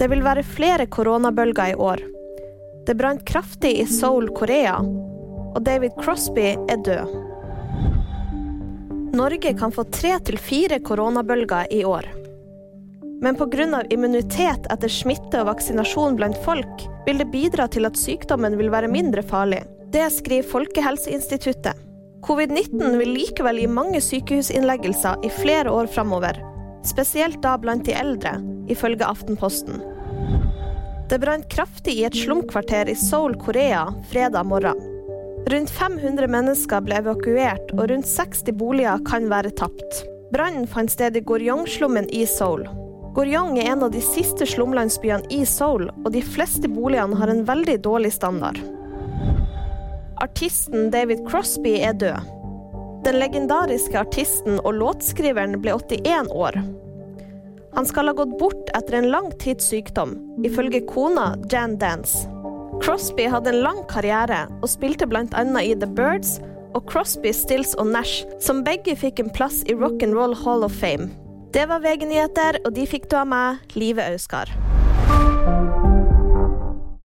Det vil være flere koronabølger i år. Det brant kraftig i Seoul, Korea, og David Crosby er død. Norge kan få tre til fire koronabølger i år. Men pga. immunitet etter smitte og vaksinasjon blant folk, vil det bidra til at sykdommen vil være mindre farlig. Det skriver Folkehelseinstituttet. Covid-19 vil likevel gi mange sykehusinnleggelser i flere år framover. Spesielt da blant de eldre, ifølge Aftenposten. Det brant kraftig i et slumkvarter i Seoul, Korea, fredag morgen. Rundt 500 mennesker ble evakuert, og rundt 60 boliger kan være tapt. Brannen fant sted i Goryong-slummen i Seoul. Goryong er en av de siste slumlandsbyene i Seoul, og de fleste boligene har en veldig dårlig standard. Artisten David Crosby er død. Den legendariske artisten og låtskriveren ble 81 år. Han skal ha gått bort etter en lang tids sykdom, ifølge kona Jan Dance. Crosby hadde en lang karriere og spilte bl.a. i The Birds og Crosby, Stills og Nash, som begge fikk en plass i Rock and Roll Hall of Fame. Det var VG-nyheter, og de fikk du av meg, Live Auskar.